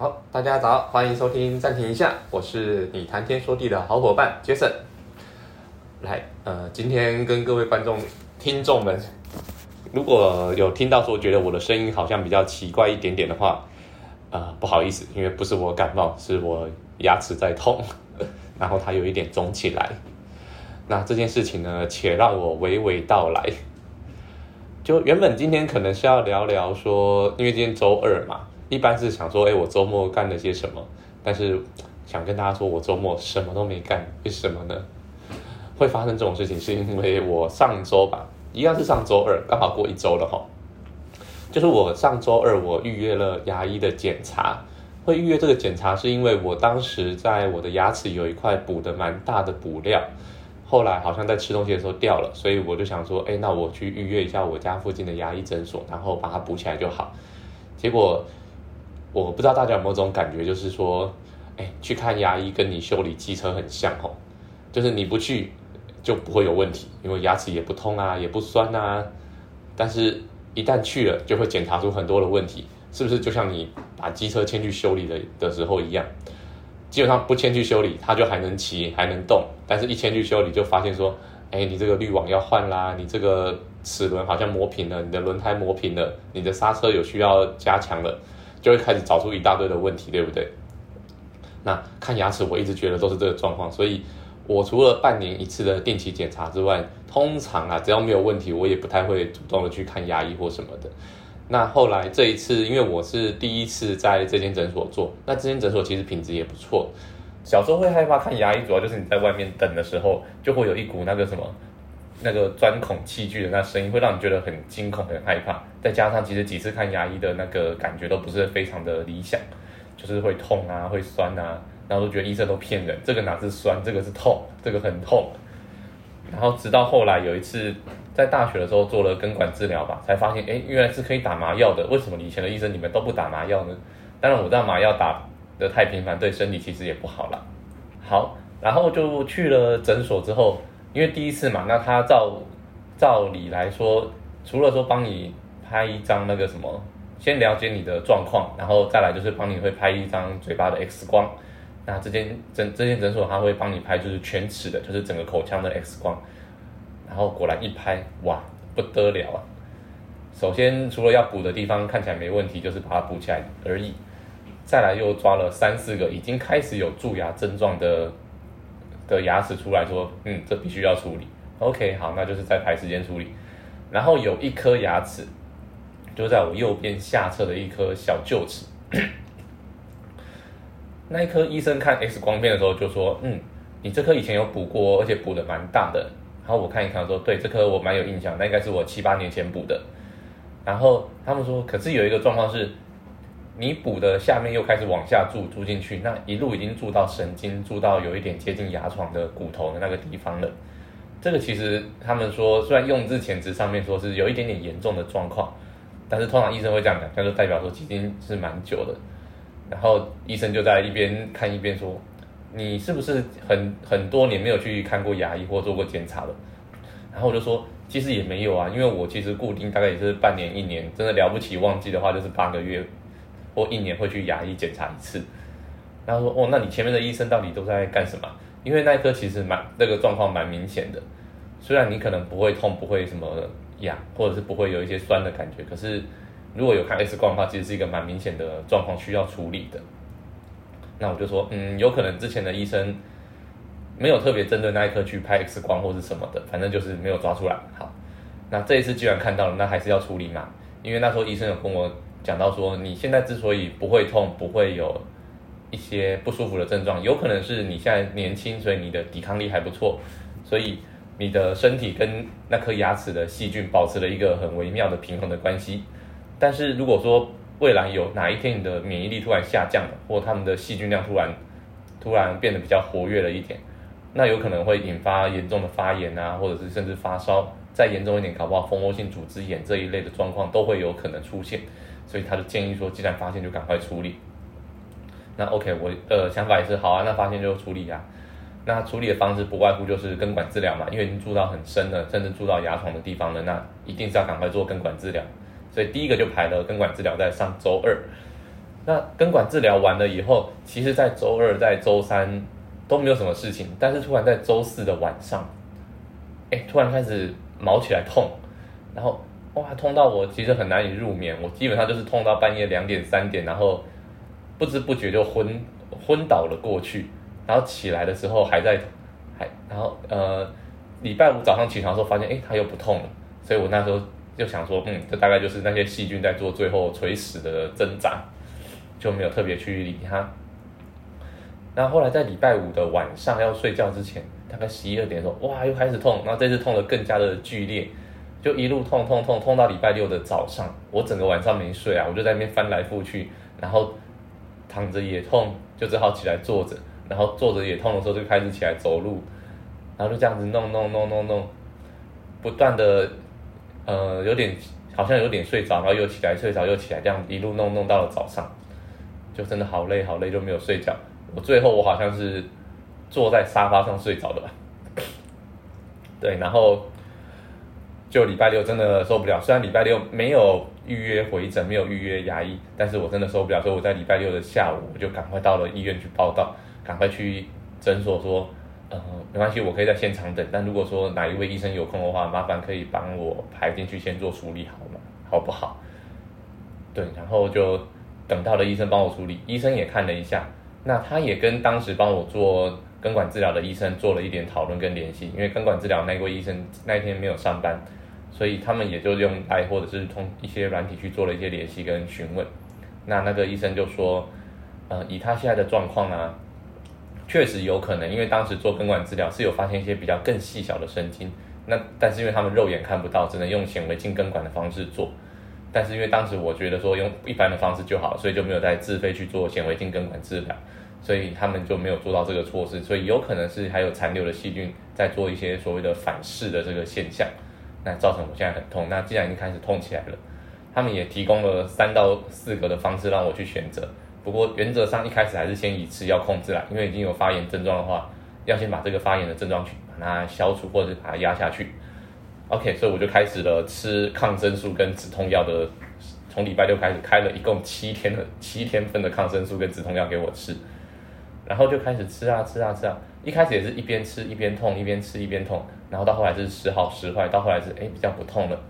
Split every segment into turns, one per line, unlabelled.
好，大家早，欢迎收听暂停一下，我是你谈天说地的好伙伴 Jason。来，呃，今天跟各位观众、听众们，如果有听到说觉得我的声音好像比较奇怪一点点的话，呃，不好意思，因为不是我感冒，是我牙齿在痛，然后它有一点肿起来。那这件事情呢，且让我娓娓道来。就原本今天可能是要聊聊说，因为今天周二嘛，一般是想说，哎，我周末干了些什么？但是想跟大家说，我周末什么都没干，为什么呢？会发生这种事情，是因为我上周吧，一样是上周二，刚好过一周了哈。就是我上周二我预约了牙医的检查，会预约这个检查是因为我当时在我的牙齿有一块补的蛮大的补料。后来好像在吃东西的时候掉了，所以我就想说，哎，那我去预约一下我家附近的牙医诊所，然后把它补起来就好。结果我不知道大家有没有这种感觉，就是说，哎，去看牙医跟你修理机车很像哦，就是你不去就不会有问题，因为牙齿也不痛啊，也不酸啊。但是一旦去了，就会检查出很多的问题，是不是就像你把机车牵去修理的的时候一样？基本上不牵去修理，它就还能骑，还能动。但是，一牵去修理，就发现说，哎，你这个滤网要换啦，你这个齿轮好像磨平了，你的轮胎磨平了，你的刹车有需要加强了，就会开始找出一大堆的问题，对不对？那看牙齿，我一直觉得都是这个状况，所以我除了半年一次的定期检查之外，通常啊，只要没有问题，我也不太会主动的去看牙医或什么的。那后来这一次，因为我是第一次在这间诊所做，那这间诊所其实品质也不错。小时候会害怕看牙医，主要就是你在外面等的时候，就会有一股那个什么，那个钻孔器具的那声音，会让你觉得很惊恐、很害怕。再加上其实几次看牙医的那个感觉都不是非常的理想，就是会痛啊、会酸啊，然后都觉得医生都骗人，这个哪是酸，这个是痛，这个很痛。然后直到后来有一次。在大学的时候做了根管治疗吧，才发现，哎，原来是可以打麻药的。为什么以前的医生你们都不打麻药呢？当然我知道麻药打的太频繁，对身体其实也不好了。好，然后就去了诊所之后，因为第一次嘛，那他照照理来说，除了说帮你拍一张那个什么，先了解你的状况，然后再来就是帮你会拍一张嘴巴的 X 光。那这间诊这间诊所他会帮你拍就是全齿的，就是整个口腔的 X 光。然后果然一拍，哇，不得了啊！首先除了要补的地方看起来没问题，就是把它补起来而已。再来又抓了三四个已经开始有蛀牙症状的的牙齿出来说，嗯，这必须要处理。OK，好，那就是再排时间处理。然后有一颗牙齿，就在我右边下侧的一颗小臼齿，那一颗医生看 X 光片的时候就说，嗯，你这颗以前有补过，而且补的蛮大的。然后我看一看，说对这颗我蛮有印象，那应该是我七八年前补的。然后他们说，可是有一个状况是，你补的下面又开始往下注注进去，那一路已经注到神经，注到有一点接近牙床的骨头的那个地方了。这个其实他们说，虽然用字前值上面说是有一点点严重的状况，但是通常医生会这样讲，那就代表说已经是蛮久的。然后医生就在一边看一边说。你是不是很很多年没有去看过牙医或做过检查了？然后我就说，其实也没有啊，因为我其实固定大概也是半年一年，真的了不起忘记的话就是八个月或一年会去牙医检查一次。然后说，哦，那你前面的医生到底都在干什么？因为那一颗其实蛮那个状况蛮明显的，虽然你可能不会痛，不会什么痒，或者是不会有一些酸的感觉，可是如果有看 X 光的话，其实是一个蛮明显的状况需要处理的。那我就说，嗯，有可能之前的医生没有特别针对那一颗去拍 X 光或是什么的，反正就是没有抓出来。好，那这一次既然看到了，那还是要处理嘛。因为那时候医生有跟我讲到说，你现在之所以不会痛，不会有一些不舒服的症状，有可能是你现在年轻，所以你的抵抗力还不错，所以你的身体跟那颗牙齿的细菌保持了一个很微妙的平衡的关系。但是如果说，未来有哪一天你的免疫力突然下降了，或他们的细菌量突然突然变得比较活跃了一点，那有可能会引发严重的发炎啊，或者是甚至发烧，再严重一点，搞不好蜂窝性组织炎这一类的状况都会有可能出现。所以他就建议说，既然发现就赶快处理。那 OK，我的想法也是好啊，那发现就处理啊。那处理的方式不外乎就是根管治疗嘛，因为已经住到很深了，甚至住到牙床的地方了，那一定是要赶快做根管治疗。所以第一个就排了根管治疗在上周二，那根管治疗完了以后，其实在周二、在周三都没有什么事情，但是突然在周四的晚上，哎，突然开始毛起来痛，然后哇，痛到我其实很难以入眠，我基本上就是痛到半夜两点、三点，然后不知不觉就昏昏倒了过去，然后起来的时候还在还，然后呃，礼拜五早上起床的时候发现，哎，它又不痛了，所以我那时候就想说，嗯，这大概就是那些细菌在做最后垂死的挣扎。就没有特别去理他。那后来在礼拜五的晚上要睡觉之前，大概十一二点的时候，哇，又开始痛，然后这次痛的更加的剧烈，就一路痛痛痛痛到礼拜六的早上，我整个晚上没睡啊，我就在那边翻来覆去，然后躺着也痛，就只好起来坐着，然后坐着也痛的时候就开始起来走路，然后就这样子弄弄弄弄弄，不断的呃有点好像有点睡着，然后又起来睡着又起来，这样一路弄弄到了早上。就真的好累好累，就没有睡觉。我最后我好像是坐在沙发上睡着的吧。对，然后就礼拜六真的受不了。虽然礼拜六没有预约回诊，没有预约牙医，但是我真的受不了。所以我在礼拜六的下午，我就赶快到了医院去报道，赶快去诊所说，呃，没关系，我可以在现场等。但如果说哪一位医生有空的话，麻烦可以帮我排进去先做处理，好吗？好不好？对，然后就。等到了医生帮我处理，医生也看了一下，那他也跟当时帮我做根管治疗的医生做了一点讨论跟联系，因为根管治疗那位医生那一天没有上班，所以他们也就用来或者是通一些软体去做了一些联系跟询问。那那个医生就说，呃，以他现在的状况啊，确实有可能，因为当时做根管治疗是有发现一些比较更细小的神经，那但是因为他们肉眼看不到，只能用显微镜根管的方式做。但是因为当时我觉得说用一般的方式就好，所以就没有再自费去做显微镜根管治疗，所以他们就没有做到这个措施，所以有可能是还有残留的细菌在做一些所谓的反噬的这个现象，那造成我现在很痛。那既然已经开始痛起来了，他们也提供了三到四个的方式让我去选择，不过原则上一开始还是先以吃药控制啦，因为已经有发炎症状的话，要先把这个发炎的症状去把它消除或者是把它压下去。OK，所以我就开始了吃抗生素跟止痛药的，从礼拜六开始开了一共七天的七天份的抗生素跟止痛药给我吃，然后就开始吃啊吃啊吃啊，一开始也是一边吃一边痛，一边吃一边痛，然后到后来是时好时坏，到后来是哎比较不痛了，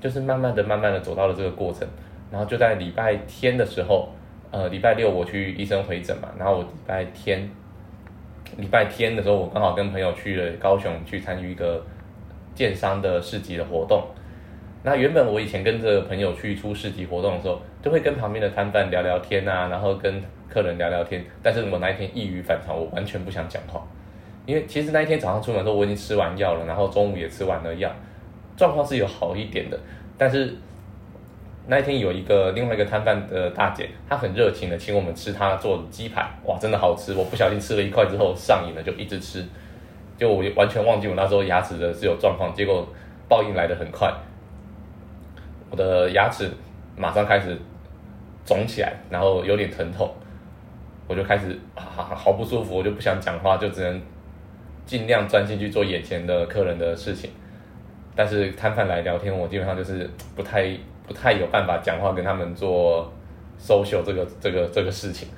就是慢慢的慢慢的走到了这个过程，然后就在礼拜天的时候，呃礼拜六我去医生回诊嘛，然后我礼拜天礼拜天的时候我刚好跟朋友去了高雄去参与一个。建商的市集的活动，那原本我以前跟着朋友去出市集活动的时候，就会跟旁边的摊贩聊聊天啊，然后跟客人聊聊天。但是我那一天异于反常，我完全不想讲话，因为其实那一天早上出门的时候我已经吃完药了，然后中午也吃完了药，状况是有好一点的。但是那一天有一个另外一个摊贩的大姐，她很热情的请我们吃她做的鸡排，哇，真的好吃！我不小心吃了一块之后上瘾了，就一直吃。就我完全忘记我那时候牙齿的是有状况，结果报应来的很快，我的牙齿马上开始肿起来，然后有点疼痛，我就开始啊好不舒服，我就不想讲话，就只能尽量专心去做眼前的客人的事情。但是摊贩来聊天，我基本上就是不太不太有办法讲话，跟他们做 social 这个这个这个事情。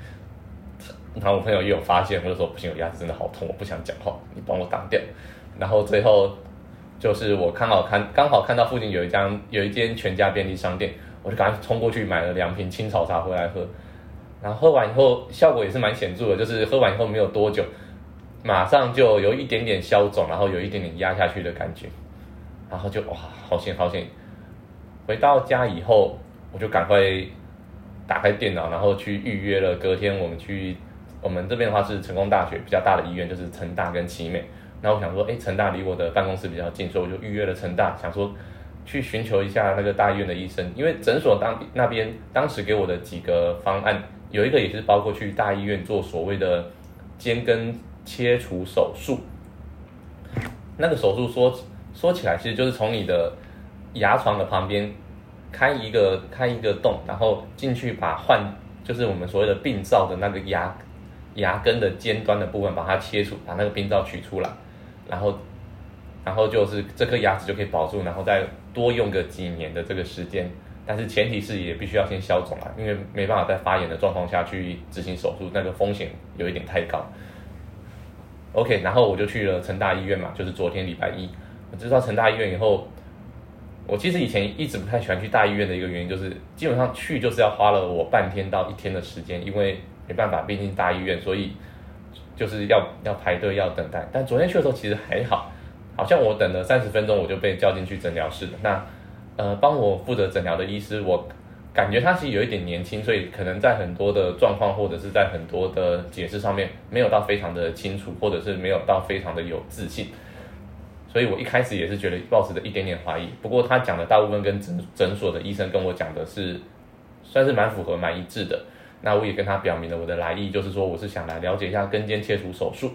然后我朋友也有发现，我就说不行，我牙齿真的好痛，我不想讲话，你帮我挡掉。然后最后就是我刚好看，刚好看到附近有一家有一间全家便利商店，我就赶快冲过去买了两瓶青草茶回来喝。然后喝完以后效果也是蛮显著的，就是喝完以后没有多久，马上就有一点点消肿，然后有一点点压下去的感觉。然后就哇，好险好险！回到家以后，我就赶快打开电脑，然后去预约了隔天我们去。我们这边的话是成功大学比较大的医院，就是成大跟奇美。那我想说，哎，成大离我的办公室比较近，所以我就预约了成大，想说去寻求一下那个大医院的医生。因为诊所当那边当时给我的几个方案，有一个也是包括去大医院做所谓的尖跟切除手术。那个手术说说起来，其实就是从你的牙床的旁边开一个开一个洞，然后进去把换，就是我们所谓的病灶的那个牙。牙根的尖端的部分把它切除，把那个病灶取出来，然后，然后就是这颗牙齿就可以保住，然后再多用个几年的这个时间，但是前提是也必须要先消肿啊，因为没办法在发炎的状况下去执行手术，那个风险有一点太高。OK，然后我就去了成大医院嘛，就是昨天礼拜一，我知道成大医院以后，我其实以前一直不太喜欢去大医院的一个原因，就是基本上去就是要花了我半天到一天的时间，因为没办法，毕竟大医院，所以就是要要排队要等待。但昨天去的时候其实还好，好像我等了三十分钟我就被叫进去诊疗室了。那呃，帮我负责诊疗的医师，我感觉他其实有一点年轻，所以可能在很多的状况或者是在很多的解释上面没有到非常的清楚，或者是没有到非常的有自信。所以我一开始也是觉得抱持着一点点怀疑。不过他讲的大部分跟诊诊所的医生跟我讲的是，算是蛮符合、蛮一致的。那我也跟他表明了我的来意，就是说我是想来了解一下根尖切除手术。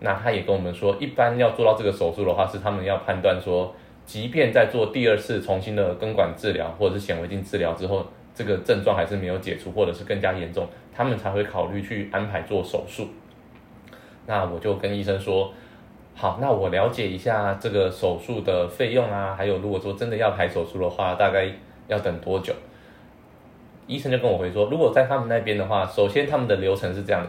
那他也跟我们说，一般要做到这个手术的话，是他们要判断说。即便在做第二次重新的根管治疗或者是显微镜治疗之后，这个症状还是没有解除，或者是更加严重，他们才会考虑去安排做手术。那我就跟医生说，好，那我了解一下这个手术的费用啊，还有如果说真的要排手术的话，大概要等多久？医生就跟我回说，如果在他们那边的话，首先他们的流程是这样的，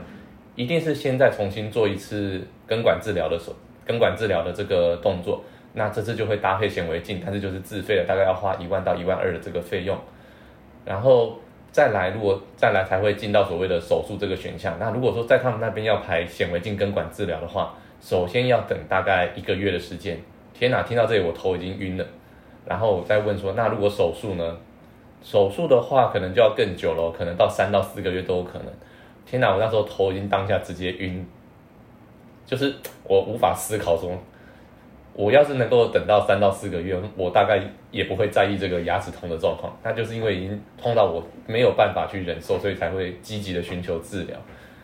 一定是先再重新做一次根管治疗的手根管治疗的这个动作。那这次就会搭配显微镜，但是就是自费了，大概要花一万到一万二的这个费用，然后再来，如果再来才会进到所谓的手术这个选项。那如果说在他们那边要排显微镜根管治疗的话，首先要等大概一个月的时间。天哪，听到这里我头已经晕了。然后我再问说，那如果手术呢？手术的话可能就要更久了，可能到三到四个月都有可能。天哪，我那时候头已经当下直接晕，就是我无法思考说。我要是能够等到三到四个月，我大概也不会在意这个牙齿痛的状况。那就是因为已经痛到我没有办法去忍受，所以才会积极的寻求治疗。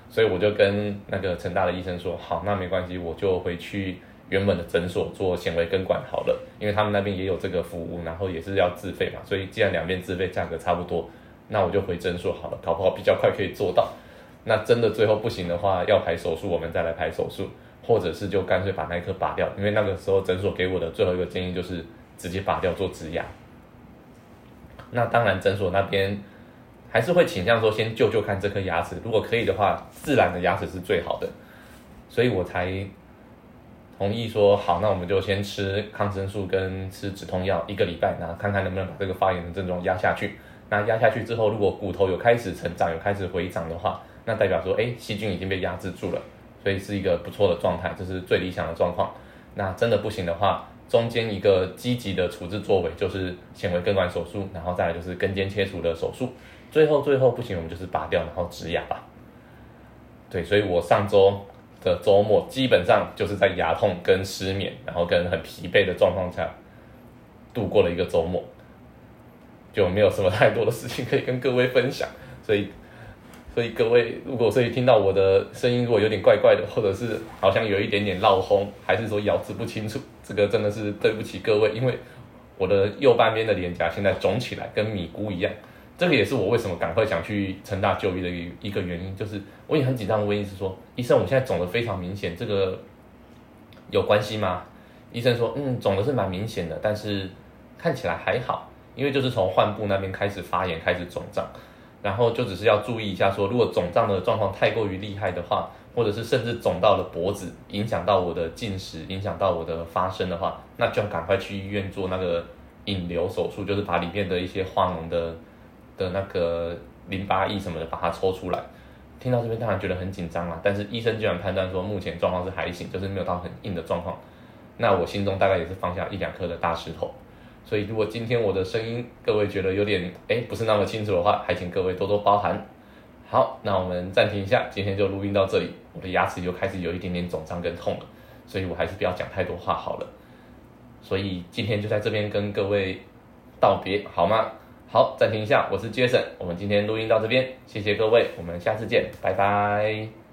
所以我就跟那个成大的医生说：“好，那没关系，我就回去原本的诊所做显微根管好了，因为他们那边也有这个服务，然后也是要自费嘛。所以既然两边自费，价格差不多，那我就回诊所好了，搞不好比较快可以做到。那真的最后不行的话，要排手术，我们再来排手术。”或者是就干脆把那一颗拔掉，因为那个时候诊所给我的最后一个建议就是直接拔掉做植牙。那当然诊所那边还是会倾向说先救救看这颗牙齿，如果可以的话，自然的牙齿是最好的，所以我才同意说好，那我们就先吃抗生素跟吃止痛药一个礼拜，然后看看能不能把这个发炎的症状压下去。那压下去之后，如果骨头有开始成长，有开始回长的话，那代表说哎细菌已经被压制住了。所以是一个不错的状态，这是最理想的状况。那真的不行的话，中间一个积极的处置作为就是显微根管手术，然后再来就是根尖切除的手术。最后最后不行，我们就是拔掉，然后植牙吧。对，所以我上周的周末基本上就是在牙痛跟失眠，然后跟很疲惫的状况下度过了一个周末，就没有什么太多的事情可以跟各位分享，所以。所以各位，如果所以听到我的声音如果有点怪怪的，或者是好像有一点点闹哄，还是说咬字不清楚，这个真的是对不起各位，因为我的右半边的脸颊现在肿起来，跟米糊一样。这个也是我为什么赶快想去成大就医的一一个原因，就是我也很紧张，问医生说：“医生，我现在肿的非常明显，这个有关系吗？”医生说：“嗯，肿的是蛮明显的，但是看起来还好，因为就是从患部那边开始发炎，开始肿胀。”然后就只是要注意一下，说如果肿胀的状况太过于厉害的话，或者是甚至肿到了脖子，影响到我的进食，影响到我的发声的话，那就要赶快去医院做那个引流手术，就是把里面的一些化脓的的那个淋巴液什么的把它抽出来。听到这边当然觉得很紧张啊，但是医生居然判断说目前状况是还行，就是没有到很硬的状况，那我心中大概也是放下一两颗的大石头。所以，如果今天我的声音各位觉得有点哎不是那么清楚的话，还请各位多多包涵。好，那我们暂停一下，今天就录音到这里。我的牙齿又开始有一点点肿胀跟痛了，所以我还是不要讲太多话好了。所以今天就在这边跟各位道别，好吗？好，暂停一下，我是 Jason，我们今天录音到这边，谢谢各位，我们下次见，拜拜。